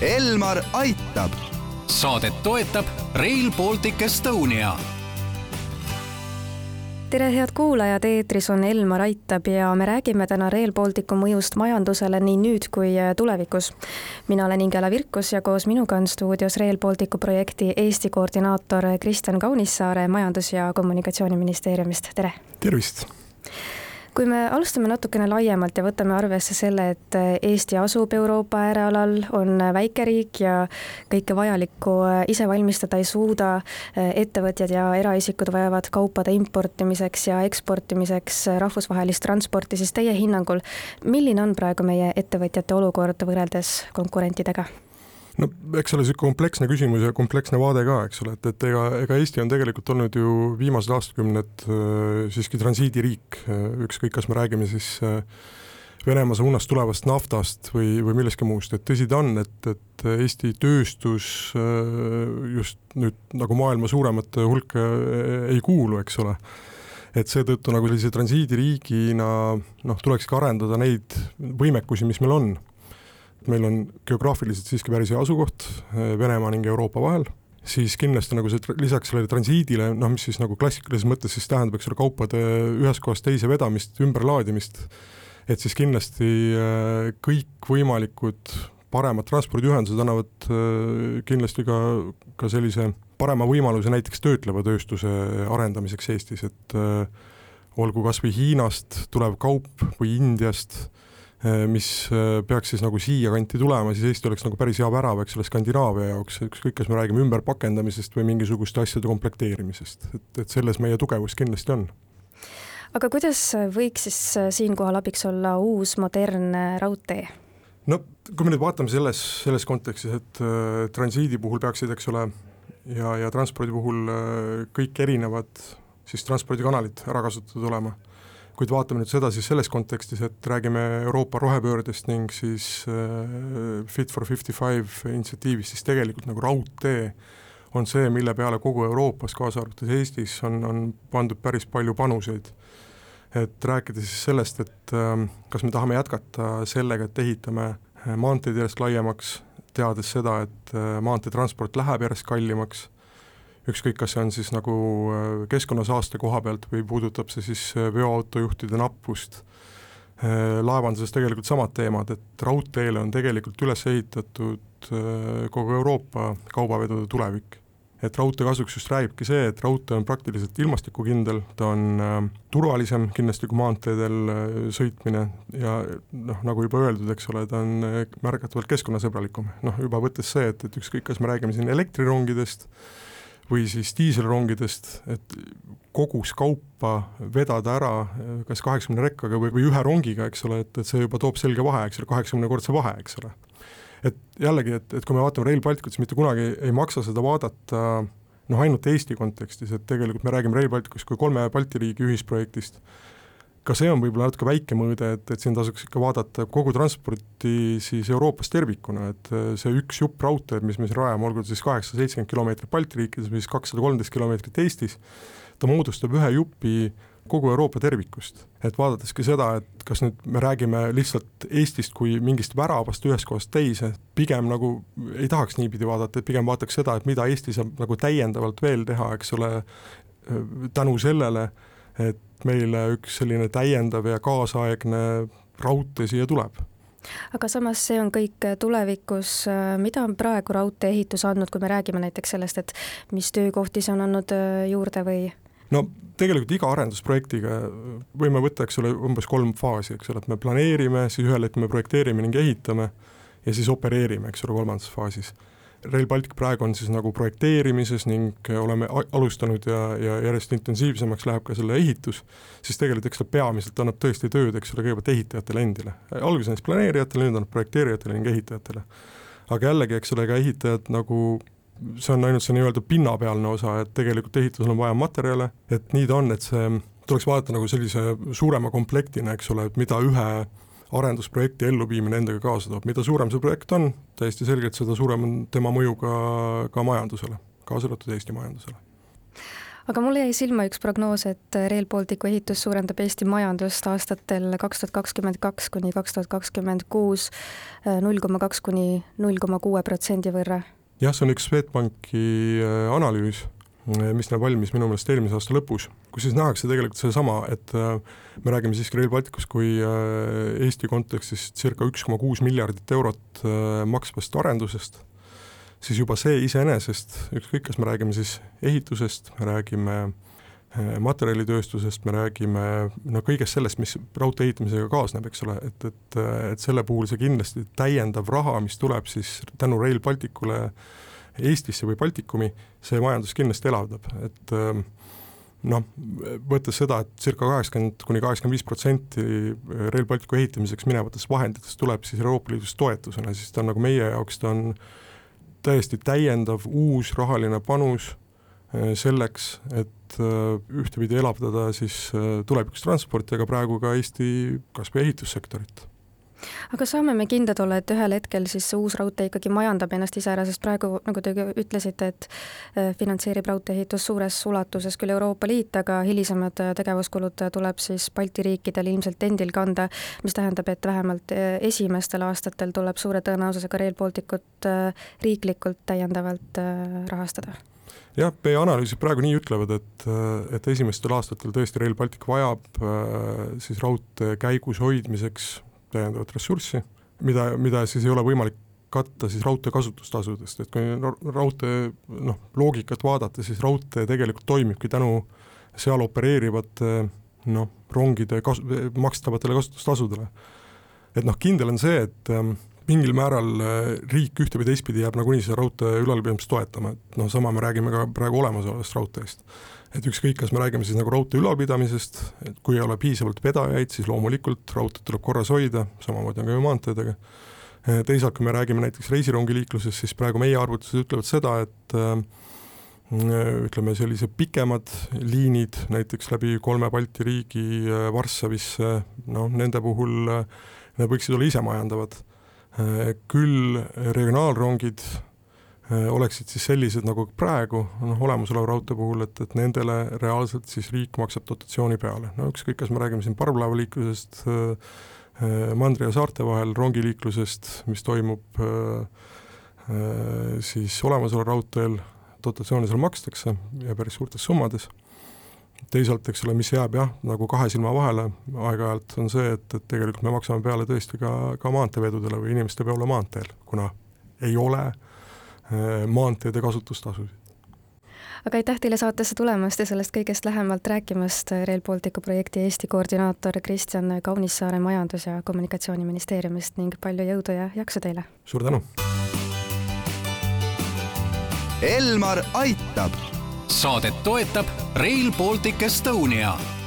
Elmar aitab. saadet toetab Rail Baltic Estonia tere, head kuulajad, eetris on Elmar Aitab ja me räägime täna Rail Balticu mõjust majandusele nii nüüd kui tulevikus. mina olen Ingela Virkus ja koos minuga on stuudios Rail Balticu projekti Eesti koordinaator Kristjan Kaunissaare Majandus- ja Kommunikatsiooniministeeriumist, tere! tervist! Kui me alustame natukene laiemalt ja võtame arvesse selle, et Eesti asub Euroopa äärealal, on väike riik ja kõike vajalikku ise valmistada ei suuda, ettevõtjad ja eraisikud vajavad kaupade importimiseks ja eksportimiseks rahvusvahelist transporti, siis teie hinnangul, milline on praegu meie ettevõtjate olukord võrreldes konkurentidega? No eks ole, niisugune kompleksne küsimus ja kompleksne vaade ka, eks ole, et, et ega, ega Eesti on tegelikult olnud ju viimased aastakümned äh, siiski transiidiriik, äh, ükskõik, kas me räägime siis äh, Venemaa suunast tulevast naftast või, või millestki muust, et tõsi ta on, et, et Eesti tööstus just nüüd nagu maailma suuremate hulka ei kuulu, eks ole. Et seetõttu nagu sellise transiidiriigina noh, tulekski arendada neid võimekusi, mis meil on meil on geograafiliselt siiski päris hea asukoht eh, Venemaa ning Euroopa vahel, siis kindlasti nagu see lisaks sellele transiidile, noh, mis siis nagu klassikalises mõttes siis tähendab, eks ole, kaupade ühest kohast teise vedamist, ümberlaadimist, et siis kindlasti eh, kõikvõimalikud paremad transpordiühendused annavad eh, kindlasti ka, ka sellise parema võimaluse näiteks töötleva tööstuse arendamiseks Eestis, et olgu kas või Hiinast tulev kaup või Indiast mis äh, peaks siis nagu siia kanti tulema, siis Eesti oleks nagu päris hea värav, eks ole, Skandinaavia jaoks, ükskõik, kas me räägime ümberpakendamisest või mingisuguste asjade komplekteerimisest, et, et selles meie tugevus kindlasti on. aga kuidas võiks siis äh, siinkohal abiks olla uus modernne raudtee? no kui me nüüd vaatame selles, selles kontekstis, et äh, transiidi puhul peaksid, eks ole, ja, ja transpordi puhul äh, kõik erinevad siis transpordikanalid ära kasutatud olema kuid vaatame nüüd seda siis selles kontekstis, et räägime Euroopa rohepöördest ning siis äh, Fit for fifty five initsiatiivist, siis tegelikult nagu raudtee on see, mille peale kogu Euroopas, kaasa arvatud Eestis, on, on pandud päris palju panuseid. et rääkida siis sellest, et äh, kas me tahame jätkata sellega, et ehitame äh, maanteed järjest laiemaks, teades seda, et äh, maanteetransport läheb järjest kallimaks ükskõik, kas see on siis nagu äh, keskkonnasaaste koha pealt või puudutab see siis äh, veoautojuhtide nappust, äh, laevanduses tegelikult samad teemad, et raudteele on tegelikult üles ehitatud kogu Euroopa kaubavedude tulevik. et raudtee kasuks just räägibki see, et raudtee on praktiliselt ilmastikukindel, ta on äh, turvalisem kindlasti kui maanteedel äh, sõitmine ja noh, nagu juba öeldud, eks ole, ta on märgatavalt keskkonnasõbralikum, noh juba võttes see, et, et ükskõik, kas me räägime siin elektrirongidest, või siis diiselrongidest, et kogus kaupa vedada ära kas kaheksakümne rekkaga või, või ühe rongiga, eks ole, et, et see juba toob selge vahe, eks ole, kaheksakümnekordse vahe, eks ole. et jällegi, et, et kui me vaatame Rail Balticut, siis mitte kunagi ei maksa seda vaadata noh, ainult Eesti kontekstis, et tegelikult me räägime Rail Balticust kui kolme Balti riigi ühisprojektist ka see on võib-olla natuke väike mõõde, et, et siin tasuks ikka vaadata kogu transporti siis Euroopas tervikuna, et äh, see üks jupp raudteed, mis me siin rajame, olgu ta siis kaheksasada seitsekümmend kilomeetrit Balti riikides või siis kakssada kolmteist kilomeetrit Eestis, ta moodustab ühe jupi kogu Euroopa tervikust. et vaadateski seda, et kas nüüd me räägime lihtsalt Eestist kui mingist väravast ühest kohast teise, pigem nagu ei tahaks niipidi vaadata, et pigem vaataks seda, et mida Eesti saab nagu täiendavalt veel teha, eks ole, tänu sellele, et meile üks selline täiendav ja kaasaegne raudtee siia tuleb aga samas see on kõik tulevikus, mida on praegu raudtee ehitus andnud, kui me räägime näiteks sellest, et mis töökohti see on andnud äh, juurde või? no tegelikult iga arendusprojektiga võime võtta, eks ole, umbes kolm faasi, eks ole, et me planeerime, siis ühel hetkel me projekteerime ning ehitame ja siis opereerime, eks ole, kolmandas faasis Rail Baltic praegu on siis nagu projekteerimises ning oleme alustanud ja, ja järjest intensiivsemaks läheb ka selle ehitus, siis tegelikult eks ta peamiselt annab tõesti tööd, eks ole, kõigepealt ehitajatele endile. alguses näiteks planeerijatele, nüüd annab projekteerijatele ning ehitajatele. aga jällegi, eks ole, ka ehitajad nagu see on ainult see nii-öelda pinnapealne osa, et tegelikult ehitusel on vaja materjale, et nii ta on, et see tuleks vaadata nagu sellise suurema komplektina, eks ole, et mida ühe arendusprojekti elluviimine endaga kaasa toob, mida suurem see projekt on, täiesti selgelt, seda suurem on tema mõju ka, ka majandusele, kaasa arvatud Eesti majandusele. Aga mulle jäi silma üks prognoos, et Rail Balticu ehitus suurendab Eesti majandust aastatel kaks tuhat kakskümmend kaks kuni kaks tuhat kakskümmend kuus null koma kaks kuni null koma kuue protsendi võrra. jah, see on üks Swedbanki äh, analüüs, mis näeb valmis minu meelest eelmise aasta lõpus, kus siis nähakse tegelikult sedasama, et äh, me räägime siiski Rail Balticust kui Eesti kontekstis circa üks koma kuus miljardit eurot maksvast arendusest siis juba see iseenesest, ükskõik, kas me räägime siis ehitusest, me räägime eh, materjalitööstusest, me räägime no kõigest sellest, mis raudtee ehitamisega kaasneb, eks ole, et, et, et selle puhul see kindlasti täiendav raha, mis tuleb siis tänu Rail Balticule Eestisse või Baltikumi, see majandus kindlasti elavdab, et eh, noh, võttes seda, et circa kaheksakümmend kuni kaheksakümmend viis protsenti Rail Balticu ehitamiseks minevatest vahenditest tuleb siis Euroopa Liidust toetusena, siis ta on nagu meie jaoks, ta on täiesti täiendav uus rahaline panus äh, selleks, et äh, ühtepidi elavdada siis äh, tulevikus transporti, aga praegu ka Eesti kas või ehitussektorit aga saame me kindlad olla, et ühel hetkel siis see uus raudtee ikkagi majandab ennast ise ära, sest praegu, nagu te ütlesite, et äh, finantseerib raudtee-ehitust suures ulatuses küll Euroopa Liit, aga hilisemad äh, tegevuskulud tuleb siis Balti riikidel ilmselt endil kanda, mis tähendab, et vähemalt äh, esimestel aastatel tuleb suure tõenäosusega Rail Balticut riiklikult täiendavalt rahastada. Jah, meie analüüsid praegu nii ütlevad, et, et esimestel aastatel tõesti Rail Baltic vajab siis raudtee käigus hoidmiseks täiendavat ressurssi, mida, mida siis ei ole võimalik katta siis raudtee kasutustasudest, et kui raudtee noh, loogikat vaadata, siis raudtee tegelikult toimibki tänu seal opereerivate noh, rongide kas-, makstavatele kasutustasudele. et noh, kindel on see, et ähm, mingil määral äh, riik ühte või teistpidi jääb nagunii seda raudtee ülalpidamist toetama, et noh, sama me räägime ka praegu olemasolevast raudteest et ükskõik, kas me räägime siis nagu raudtee ülalpidamisest, et kui ei ole piisavalt vedajaid, siis loomulikult raudteed tuleb korras hoida, samamoodi on ka ju maanteedega. teisalt, kui me räägime näiteks reisirongiliiklusest, siis praegu meie arvutused ütlevad seda, et äh, ütleme, sellised pikemad liinid näiteks läbi kolme Balti riigi äh, Varssavisse, noh, nende puhul äh, need võiksid olla isemajandavad. küll regionaalrongid Äh, oleksid siis sellised nagu praegu, noh olemasoleva raudtee puhul, et, et nendele reaalselt siis riik maksab dotatsiooni peale, no ükskõik, kas me räägime siin parvlaevaliiklusest äh, äh, mandri ja saarte vahel, rongiliiklusest, mis toimub siis olemasoleval raudteel, dotatsiooni seal makstakse ja päris suurtes summades, teisalt, eks ole, mis jääb jah, nagu kahe silma vahele aeg-ajalt, on see, et, et tegelikult me maksame peale tõesti ka, ka maanteevedudele või inimeste peole maanteel, kuna ei ole äh, Äh, maanteede kasutustasusid. aga aitäh teile saatesse tulemast ja sellest kõigest lähemalt rääkimast, Rail Balticu projekti Eesti koordinaator Kristjan Kaunissaare Majandus- ja Kommunikatsiooniministeeriumist ning palju jõudu ja jaksu teile! suur tänu! Elmar aitab! saadet toetab Rail Baltic Estonia